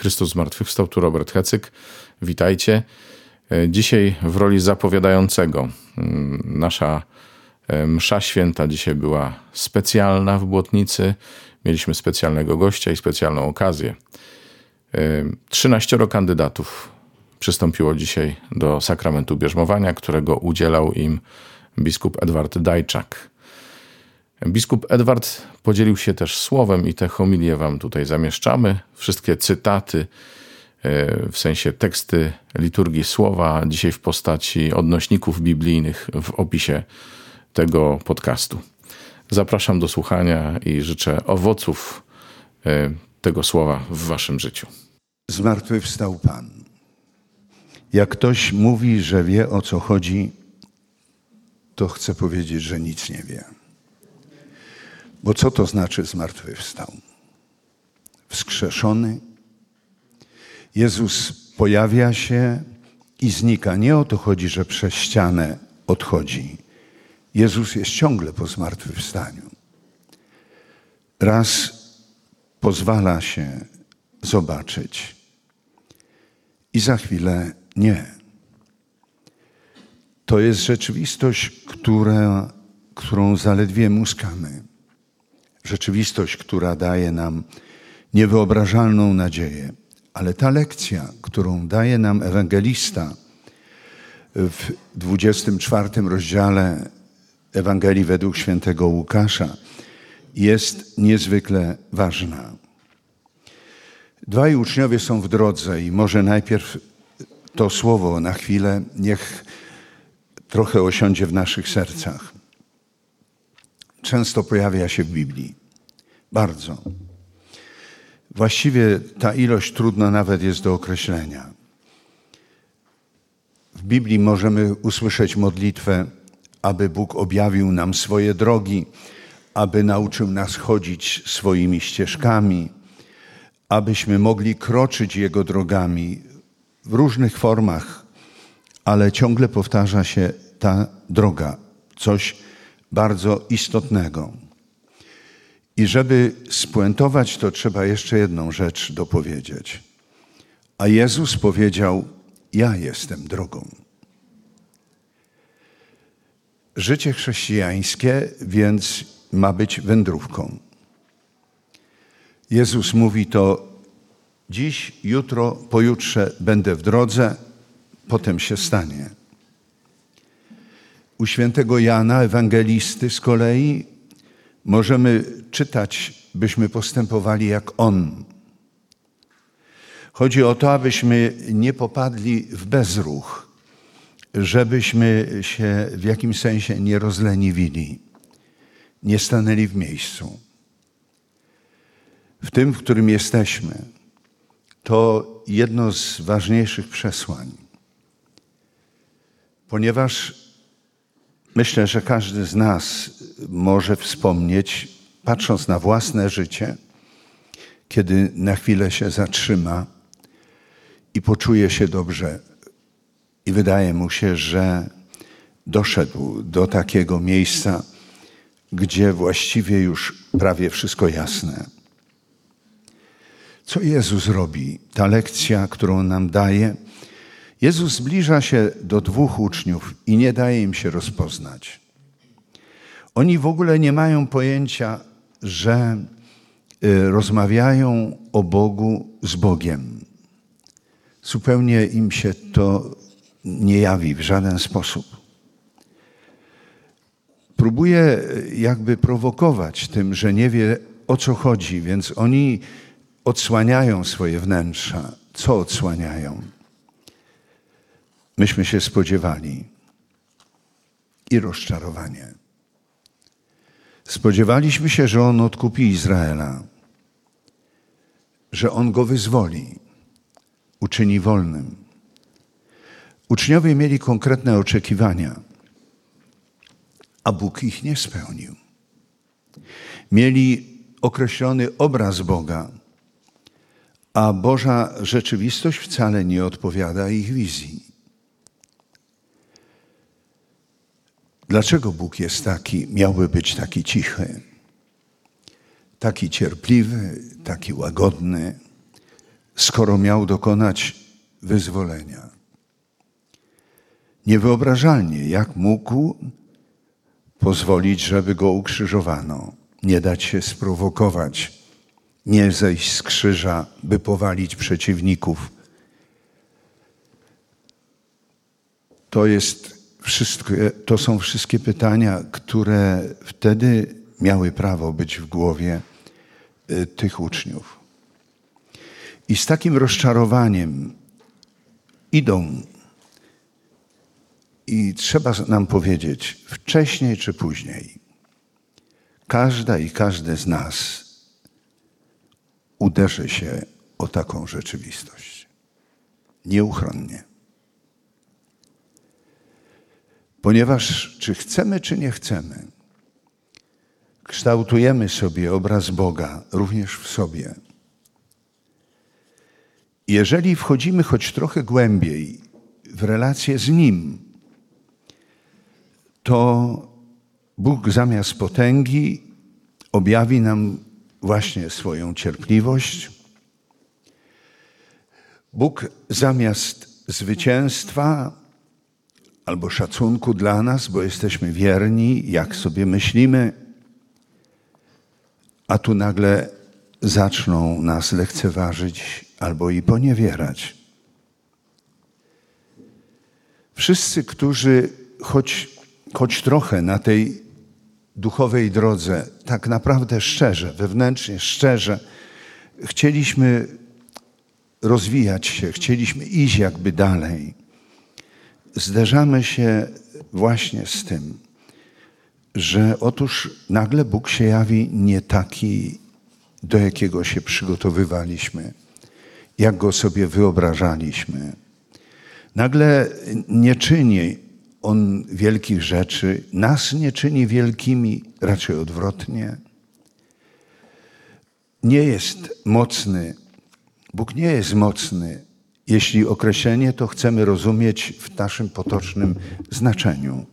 Chrystus zmartwychwstał, tu Robert Hecyk. Witajcie. E, dzisiaj w roli zapowiadającego. Mm, nasza e, msza święta dzisiaj była specjalna w Błotnicy. Mieliśmy specjalnego gościa i specjalną okazję. 13 kandydatów przystąpiło dzisiaj do sakramentu bierzmowania, którego udzielał im biskup Edward Dajczak. Biskup Edward podzielił się też słowem i te homilie wam tutaj zamieszczamy. Wszystkie cytaty, e, w sensie teksty liturgii słowa, dzisiaj w postaci odnośników biblijnych w opisie tego podcastu. Zapraszam do słuchania i życzę owoców e, tego słowa w waszym życiu. Zmartwychwstał Pan. Jak ktoś mówi, że wie o co chodzi, to chcę powiedzieć, że nic nie wie. Bo co to znaczy zmartwychwstał? Wskrzeszony. Jezus pojawia się i znika. Nie o to chodzi, że przez ścianę odchodzi. Jezus jest ciągle po zmartwychwstaniu. Raz pozwala się zobaczyć i za chwilę nie. To jest rzeczywistość, która, którą zaledwie muskamy. Rzeczywistość, która daje nam niewyobrażalną nadzieję. Ale ta lekcja, którą daje nam ewangelista w 24 rozdziale Ewangelii według świętego Łukasza, jest niezwykle ważna. Dwaj uczniowie są w drodze i może najpierw to słowo na chwilę niech trochę osiądzie w naszych sercach. Często pojawia się w Biblii. Bardzo. Właściwie ta ilość trudna nawet jest do określenia. W Biblii możemy usłyszeć modlitwę, aby Bóg objawił nam swoje drogi, aby nauczył nas chodzić swoimi ścieżkami, abyśmy mogli kroczyć Jego drogami w różnych formach, ale ciągle powtarza się ta droga, coś bardzo istotnego. I żeby spuentować, to trzeba jeszcze jedną rzecz dopowiedzieć. A Jezus powiedział: Ja jestem drogą. Życie chrześcijańskie więc ma być wędrówką. Jezus mówi to dziś, jutro, pojutrze będę w drodze, potem się stanie. U świętego Jana, ewangelisty z kolei, możemy czytać, byśmy postępowali jak on. Chodzi o to, abyśmy nie popadli w bezruch, żebyśmy się w jakimś sensie nie rozleniwili, nie stanęli w miejscu. W tym, w którym jesteśmy, to jedno z ważniejszych przesłań, ponieważ myślę, że każdy z nas może wspomnieć, patrząc na własne życie, kiedy na chwilę się zatrzyma i poczuje się dobrze, i wydaje mu się, że doszedł do takiego miejsca, gdzie właściwie już prawie wszystko jasne. Co Jezus robi? Ta lekcja, którą nam daje. Jezus zbliża się do dwóch uczniów i nie daje im się rozpoznać. Oni w ogóle nie mają pojęcia, że y, rozmawiają o Bogu z Bogiem. Zupełnie im się to nie jawi w żaden sposób. Próbuje jakby prowokować tym, że nie wie o co chodzi, więc oni odsłaniają swoje wnętrza. Co odsłaniają? Myśmy się spodziewali i rozczarowanie. Spodziewaliśmy się, że On odkupi Izraela, że On go wyzwoli, uczyni wolnym. Uczniowie mieli konkretne oczekiwania, a Bóg ich nie spełnił. Mieli określony obraz Boga, a Boża rzeczywistość wcale nie odpowiada ich wizji. Dlaczego Bóg jest taki, miałby być taki cichy, taki cierpliwy, taki łagodny? skoro miał dokonać wyzwolenia. Niewyobrażalnie, jak mógł pozwolić, żeby go ukrzyżowano, nie dać się sprowokować, nie zejść z krzyża, by powalić przeciwników. To jest wszystko, to są wszystkie pytania, które wtedy miały prawo być w głowie y, tych uczniów. I z takim rozczarowaniem idą. I trzeba nam powiedzieć, wcześniej czy później, każda i każdy z nas uderzy się o taką rzeczywistość. Nieuchronnie. Ponieważ czy chcemy, czy nie chcemy, kształtujemy sobie obraz Boga również w sobie. Jeżeli wchodzimy choć trochę głębiej w relację z Nim, to Bóg zamiast potęgi objawi nam właśnie swoją cierpliwość. Bóg zamiast zwycięstwa albo szacunku dla nas, bo jesteśmy wierni, jak sobie myślimy, a tu nagle zaczną nas lekceważyć albo i poniewierać. Wszyscy, którzy choć, choć trochę na tej duchowej drodze, tak naprawdę szczerze, wewnętrznie szczerze, chcieliśmy rozwijać się, chcieliśmy iść jakby dalej, zderzamy się właśnie z tym, że otóż nagle Bóg się jawi nie taki, do jakiego się przygotowywaliśmy, jak go sobie wyobrażaliśmy. Nagle nie czyni On wielkich rzeczy, nas nie czyni wielkimi, raczej odwrotnie. Nie jest mocny, Bóg nie jest mocny, jeśli określenie to chcemy rozumieć w naszym potocznym znaczeniu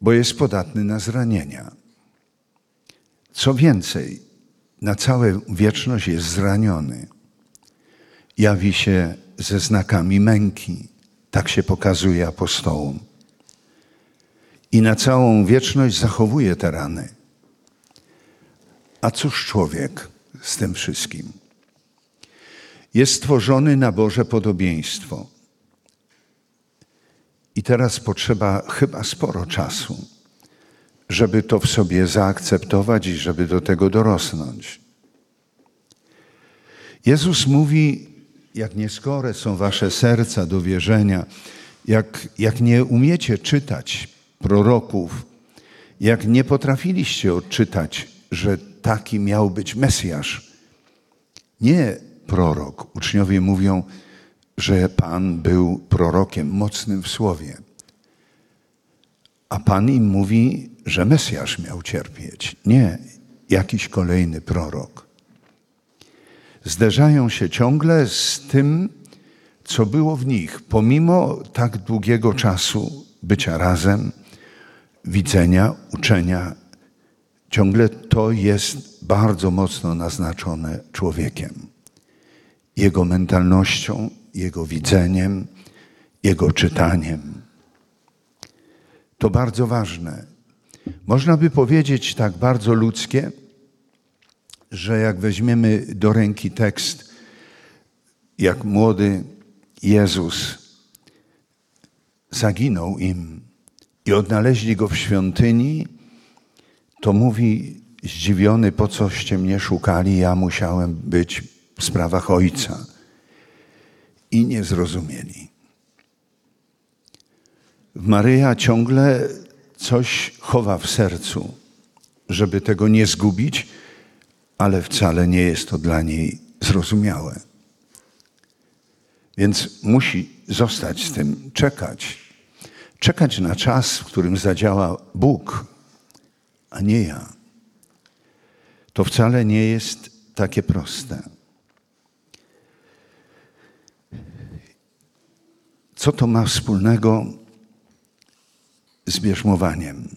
bo jest podatny na zranienia. Co więcej, na całą wieczność jest zraniony. Jawi się ze znakami męki. Tak się pokazuje apostołom. I na całą wieczność zachowuje te rany. A cóż człowiek z tym wszystkim? Jest stworzony na Boże podobieństwo i teraz potrzeba chyba sporo czasu, żeby to w sobie zaakceptować i żeby do tego dorosnąć. Jezus mówi, jak nieskore są wasze serca do wierzenia, jak, jak nie umiecie czytać proroków, jak nie potrafiliście odczytać, że taki miał być Mesjasz. Nie prorok. Uczniowie mówią, że Pan był prorokiem mocnym w słowie. A Pan im mówi, że Mesjasz miał cierpieć, nie jakiś kolejny prorok. Zderzają się ciągle z tym, co było w nich, pomimo tak długiego czasu bycia razem, widzenia, uczenia. Ciągle to jest bardzo mocno naznaczone człowiekiem, jego mentalnością, jego widzeniem, Jego czytaniem. To bardzo ważne. Można by powiedzieć tak bardzo ludzkie, że jak weźmiemy do ręki tekst, jak młody Jezus zaginął im i odnaleźli go w świątyni, to mówi zdziwiony, po coście mnie szukali, ja musiałem być w sprawach Ojca i nie zrozumieli. Maryja ciągle coś chowa w sercu, żeby tego nie zgubić, ale wcale nie jest to dla niej zrozumiałe. Więc musi zostać z tym, czekać. Czekać na czas, w którym zadziała Bóg, a nie ja. To wcale nie jest takie proste. Co to ma wspólnego z bierzmowaniem?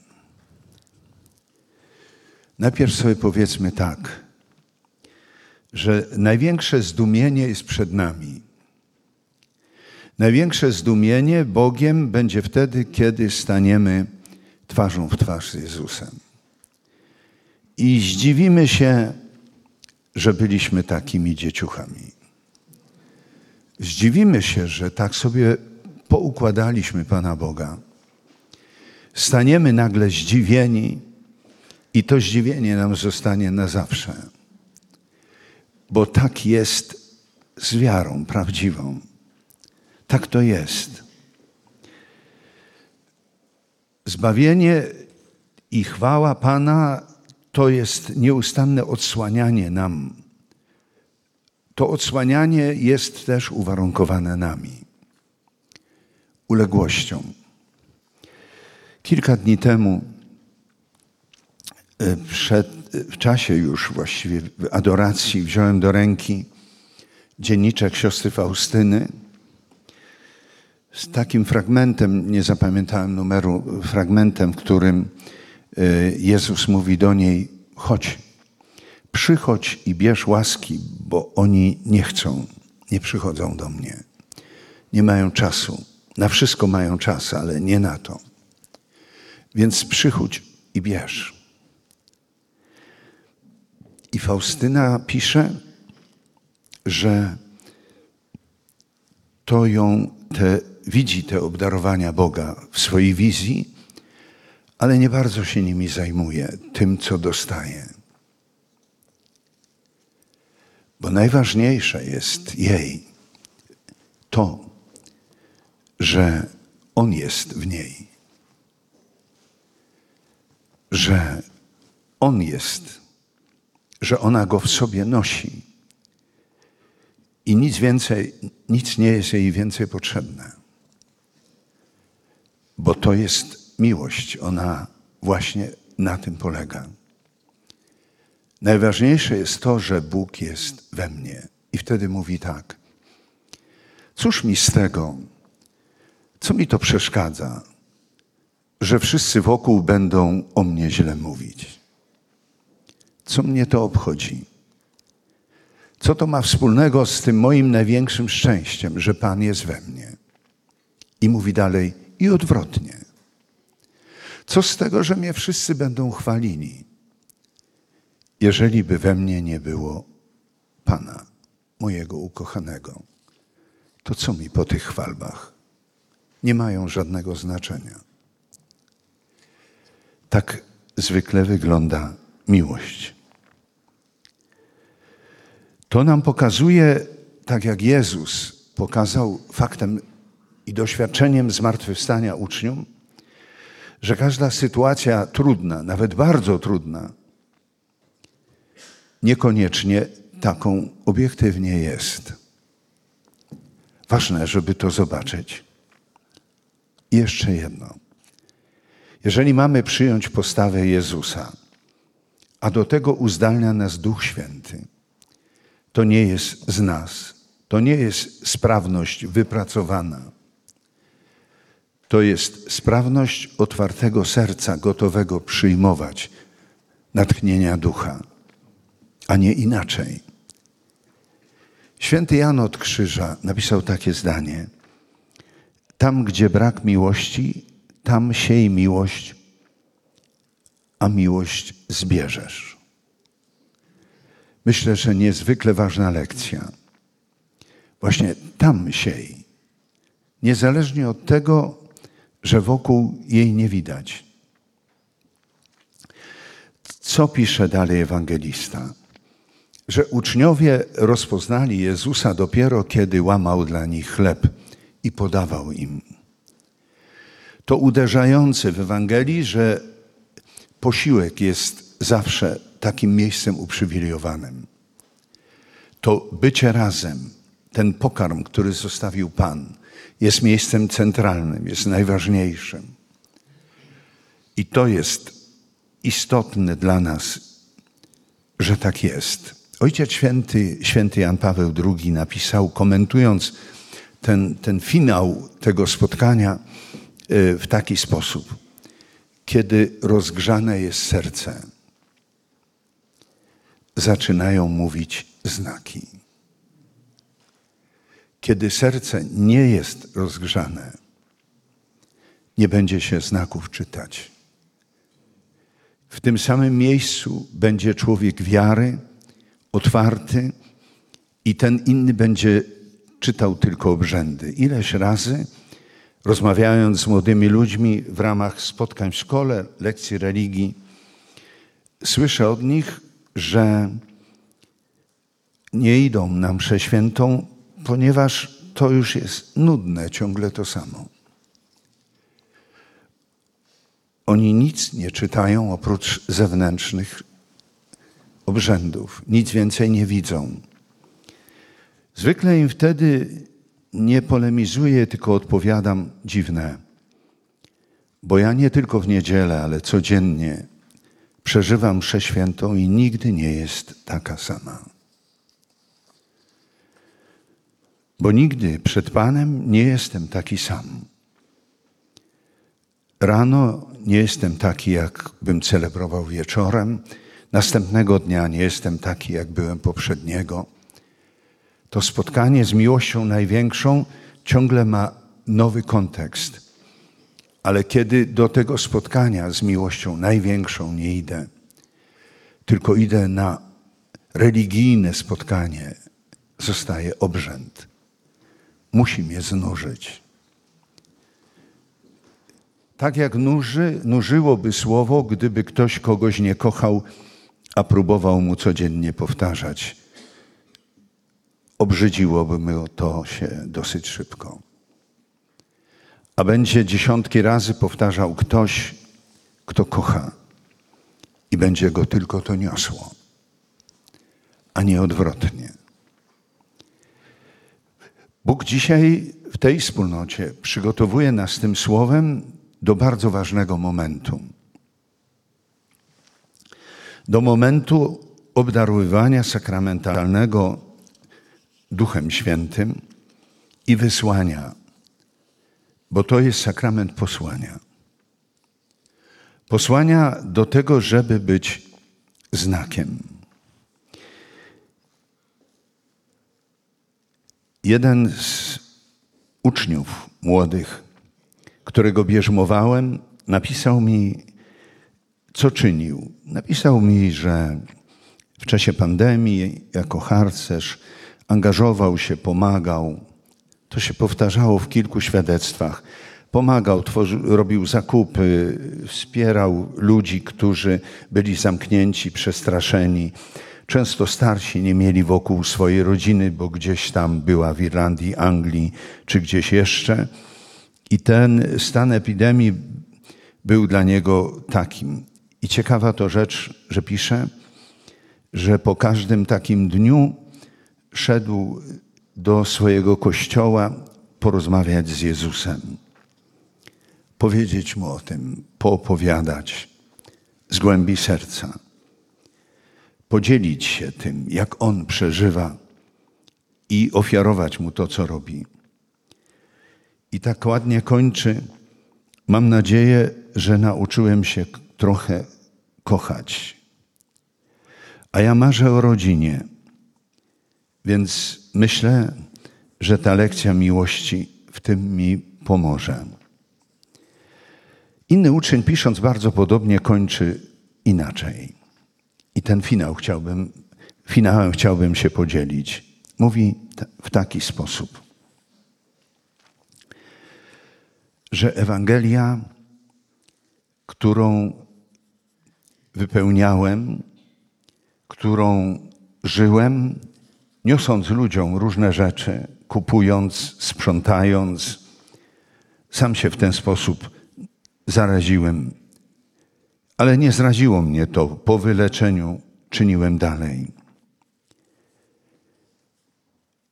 Najpierw sobie powiedzmy tak, że największe zdumienie jest przed nami. Największe zdumienie Bogiem będzie wtedy, kiedy staniemy twarzą w twarz z Jezusem. I zdziwimy się, że byliśmy takimi dzieciuchami. Zdziwimy się, że tak sobie poukładaliśmy Pana Boga. Staniemy nagle zdziwieni i to zdziwienie nam zostanie na zawsze. Bo tak jest z wiarą prawdziwą. Tak to jest. Zbawienie i chwała Pana to jest nieustanne odsłanianie nam. To odsłanianie jest też uwarunkowane nami, uległością. Kilka dni temu, e, przed, w czasie już właściwie adoracji, wziąłem do ręki dzienniczek siostry Faustyny z takim fragmentem, nie zapamiętałem numeru, fragmentem, w którym e, Jezus mówi do niej: chodź, przychodź i bierz łaski, bo oni nie chcą, nie przychodzą do mnie. Nie mają czasu. Na wszystko mają czas, ale nie na to. Więc przychodź i bierz. I Faustyna pisze, że to ją te, widzi te obdarowania Boga w swojej wizji, ale nie bardzo się nimi zajmuje, tym, co dostaje. Bo najważniejsze jest jej to, że On jest w niej, że On jest, że ona go w sobie nosi i nic więcej, nic nie jest jej więcej potrzebne, bo to jest miłość. Ona właśnie na tym polega. Najważniejsze jest to, że Bóg jest we mnie. I wtedy mówi tak: Cóż mi z tego, co mi to przeszkadza, że wszyscy wokół będą o mnie źle mówić? Co mnie to obchodzi? Co to ma wspólnego z tym moim największym szczęściem, że Pan jest we mnie? I mówi dalej, i odwrotnie. Co z tego, że mnie wszyscy będą chwalili? jeżeli by we mnie nie było Pana, mojego ukochanego, to co mi po tych chwalbach? Nie mają żadnego znaczenia. Tak zwykle wygląda miłość. To nam pokazuje, tak jak Jezus pokazał faktem i doświadczeniem zmartwychwstania uczniom, że każda sytuacja trudna, nawet bardzo trudna, niekoniecznie taką obiektywnie jest. Ważne, żeby to zobaczyć. I jeszcze jedno. Jeżeli mamy przyjąć postawę Jezusa, a do tego uzdalnia nas Duch Święty, to nie jest z nas, to nie jest sprawność wypracowana. To jest sprawność otwartego serca, gotowego przyjmować natchnienia ducha a nie inaczej. Święty Jan od Krzyża napisał takie zdanie: Tam, gdzie brak miłości, tam siej miłość, a miłość zbierzesz. Myślę, że niezwykle ważna lekcja. Właśnie tam siej. Niezależnie od tego, że wokół jej nie widać. Co pisze dalej ewangelista? że uczniowie rozpoznali Jezusa dopiero kiedy łamał dla nich chleb i podawał im. To uderzające w Ewangelii, że posiłek jest zawsze takim miejscem uprzywilejowanym. To bycie razem, ten pokarm, który zostawił Pan, jest miejscem centralnym, jest najważniejszym. I to jest istotne dla nas, że tak jest. Ojciec święty, święty Jan Paweł II napisał, komentując ten, ten finał tego spotkania e, w taki sposób. Kiedy rozgrzane jest serce, zaczynają mówić znaki. Kiedy serce nie jest rozgrzane, nie będzie się znaków czytać. W tym samym miejscu będzie człowiek wiary, otwarty i ten inny będzie czytał tylko obrzędy. Ileś razy, rozmawiając z młodymi ludźmi w ramach spotkań w szkole, lekcji religii, słyszę od nich, że nie idą na mszę świętą, ponieważ to już jest nudne, ciągle to samo. Oni nic nie czytają oprócz zewnętrznych obrzędów, nic więcej nie widzą. Zwykle im wtedy nie polemizuję, tylko odpowiadam dziwne, bo ja nie tylko w niedzielę, ale codziennie przeżywam mszę świętą i nigdy nie jest taka sama. Bo nigdy przed Panem nie jestem taki sam. Rano nie jestem taki, jak bym celebrował wieczorem. Następnego dnia nie jestem taki, jak byłem poprzedniego. To spotkanie z miłością największą ciągle ma nowy kontekst. Ale kiedy do tego spotkania z miłością największą nie idę, tylko idę na religijne spotkanie, zostaje obrzęd. Musi mnie znużyć. Tak jak nuży, nużyłoby słowo, gdyby ktoś kogoś nie kochał, a próbował mu codziennie powtarzać. Obrzydziłoby mu to się dosyć szybko. A będzie dziesiątki razy powtarzał ktoś, kto kocha, i będzie go tylko to niosło, a nie odwrotnie. Bóg dzisiaj w tej wspólnocie przygotowuje nas tym słowem do bardzo ważnego momentu. Do momentu obdarowywania sakramentalnego Duchem Świętym i wysłania, bo to jest sakrament posłania. Posłania do tego, żeby być znakiem. Jeden z uczniów młodych którego bierzmowałem, napisał mi, co czynił. Napisał mi, że w czasie pandemii jako harcerz angażował się, pomagał. To się powtarzało w kilku świadectwach. Pomagał, tworzył, robił zakupy, wspierał ludzi, którzy byli zamknięci, przestraszeni. Często starsi nie mieli wokół swojej rodziny, bo gdzieś tam była w Irlandii, Anglii czy gdzieś jeszcze. I ten stan epidemii był dla niego takim. I ciekawa to rzecz, że pisze, że po każdym takim dniu szedł do swojego kościoła porozmawiać z Jezusem, powiedzieć mu o tym, poopowiadać z głębi serca, podzielić się tym, jak on przeżywa i ofiarować mu to, co robi. I tak ładnie kończy. Mam nadzieję, że nauczyłem się trochę kochać. A ja marzę o rodzinie, więc myślę, że ta lekcja miłości w tym mi pomoże. Inny uczeń, pisząc bardzo podobnie, kończy inaczej. I ten finał chciałbym, finałem chciałbym się podzielić. Mówi w taki sposób. że Ewangelia, którą wypełniałem, którą żyłem, niosąc ludziom różne rzeczy, kupując, sprzątając, sam się w ten sposób zaraziłem. Ale nie zraziło mnie to. Po wyleczeniu czyniłem dalej.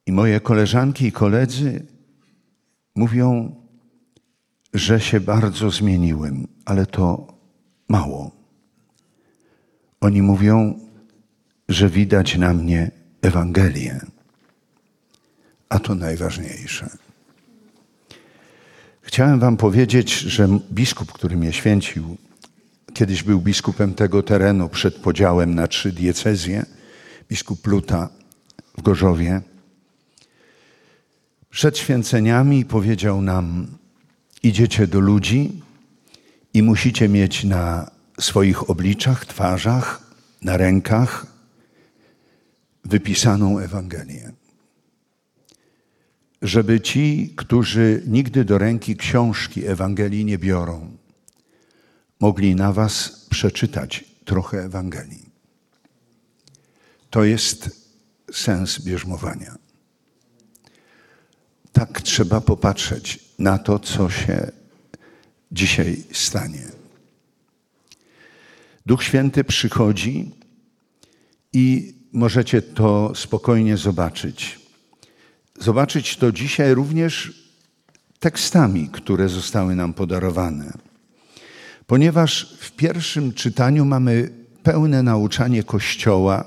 I moje koleżanki i koledzy mówią, że się bardzo zmieniłem, ale to mało. Oni mówią, że widać na mnie Ewangelię, a to najważniejsze. Chciałem Wam powiedzieć, że biskup, który mnie święcił, kiedyś był biskupem tego terenu przed podziałem na trzy diecezje, biskup Luta, w Gorzowie. Przed święceniami powiedział nam: Idziecie do ludzi i musicie mieć na swoich obliczach, twarzach, na rękach wypisaną Ewangelię. Żeby ci, którzy nigdy do ręki książki Ewangelii nie biorą, mogli na Was przeczytać trochę Ewangelii. To jest sens bierzmowania. Tak trzeba popatrzeć na to, co się dzisiaj stanie. Duch Święty przychodzi i możecie to spokojnie zobaczyć. Zobaczyć to dzisiaj również tekstami, które zostały nam podarowane. Ponieważ w pierwszym czytaniu mamy pełne nauczanie Kościoła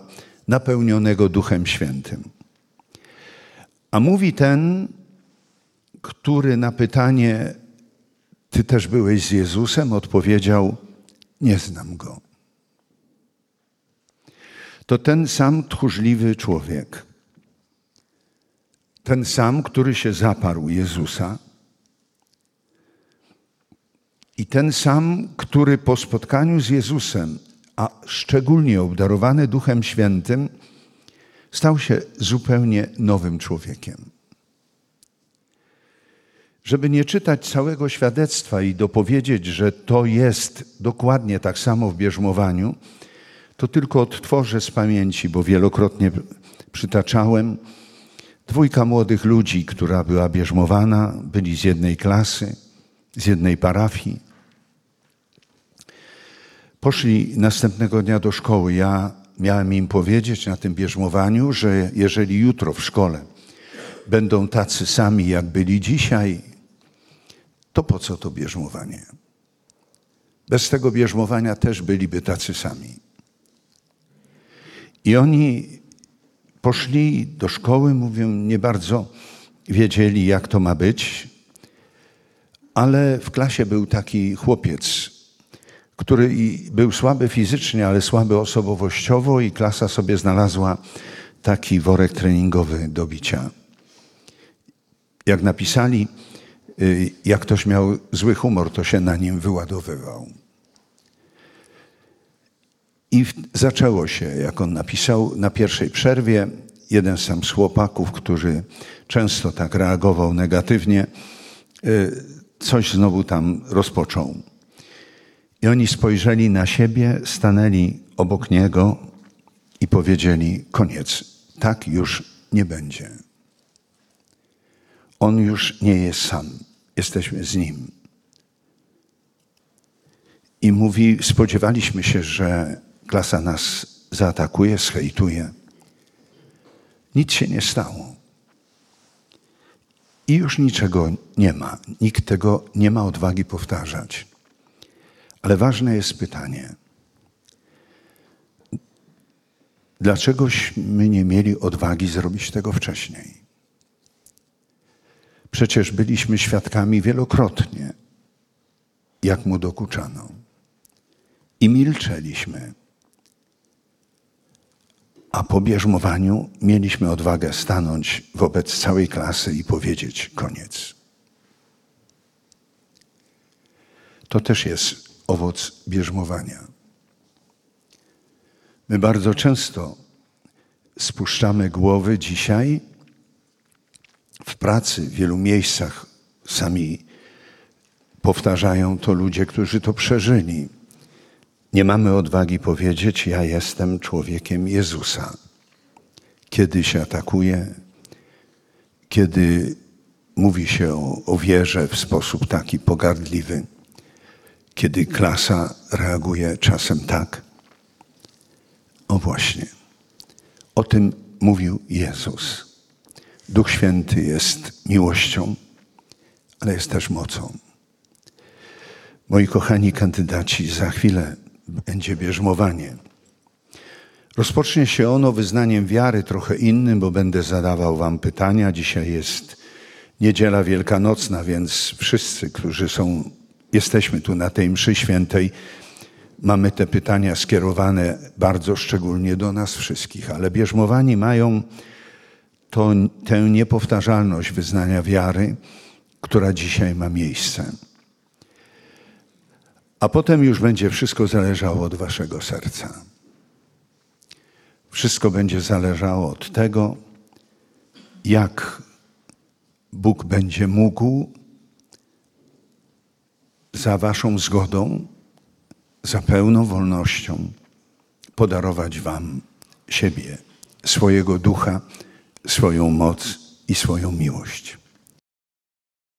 napełnionego Duchem Świętym. A mówi ten, który na pytanie, Ty też byłeś z Jezusem, odpowiedział: Nie znam go. To ten sam tchórzliwy człowiek, ten sam, który się zaparł Jezusa, i ten sam, który po spotkaniu z Jezusem, a szczególnie obdarowany Duchem Świętym, stał się zupełnie nowym człowiekiem. Żeby nie czytać całego świadectwa i dopowiedzieć, że to jest dokładnie tak samo w bierzmowaniu, to tylko odtworzę z pamięci, bo wielokrotnie przytaczałem. Dwójka młodych ludzi, która była bierzmowana, byli z jednej klasy, z jednej parafii. Poszli następnego dnia do szkoły. Ja miałem im powiedzieć na tym bierzmowaniu, że jeżeli jutro w szkole będą tacy sami, jak byli dzisiaj, to po co to bierzmowanie? Bez tego bierzmowania też byliby tacy sami. I oni poszli do szkoły, mówią, nie bardzo wiedzieli, jak to ma być, ale w klasie był taki chłopiec, który był słaby fizycznie, ale słaby osobowościowo, i klasa sobie znalazła taki worek treningowy do bicia. Jak napisali, y, jak ktoś miał zły humor, to się na nim wyładowywał. I zaczęło się, jak on napisał, na pierwszej przerwie. Jeden sam z chłopaków, który często tak reagował negatywnie, y, coś znowu tam rozpoczął. I oni spojrzeli na siebie, stanęli obok niego i powiedzieli: Koniec, tak już nie będzie. On już nie jest sam, jesteśmy z nim. I mówi: Spodziewaliśmy się, że klasa nas zaatakuje, schejtuje. Nic się nie stało. I już niczego nie ma. Nikt tego nie ma odwagi powtarzać. Ale ważne jest pytanie. Dlaczegośmy nie mieli odwagi zrobić tego wcześniej? Przecież byliśmy świadkami wielokrotnie, jak mu dokuczano. I milczeliśmy. A po bierzmowaniu mieliśmy odwagę stanąć wobec całej klasy i powiedzieć koniec. To też jest owoc bierzmowania. My bardzo często spuszczamy głowy dzisiaj w pracy, w wielu miejscach sami powtarzają to ludzie, którzy to przeżyli nie mamy odwagi powiedzieć: Ja jestem człowiekiem Jezusa. Kiedy się atakuje, kiedy mówi się o, o wierze w sposób taki pogardliwy, kiedy klasa reaguje czasem tak. O właśnie, o tym mówił Jezus. Duch Święty jest miłością, ale jest też mocą. Moi kochani kandydaci, za chwilę będzie bierzmowanie. Rozpocznie się ono wyznaniem wiary trochę innym, bo będę zadawał Wam pytania. Dzisiaj jest niedziela wielkanocna, więc wszyscy, którzy są, jesteśmy tu na tej mszy świętej, mamy te pytania skierowane bardzo szczególnie do nas wszystkich, ale bierzmowani mają to, tę niepowtarzalność wyznania wiary, która dzisiaj ma miejsce. A potem już będzie wszystko zależało od Waszego serca. Wszystko będzie zależało od tego, jak Bóg będzie mógł za Waszą zgodą, za pełną wolnością podarować Wam siebie, swojego ducha, swoją moc i swoją miłość.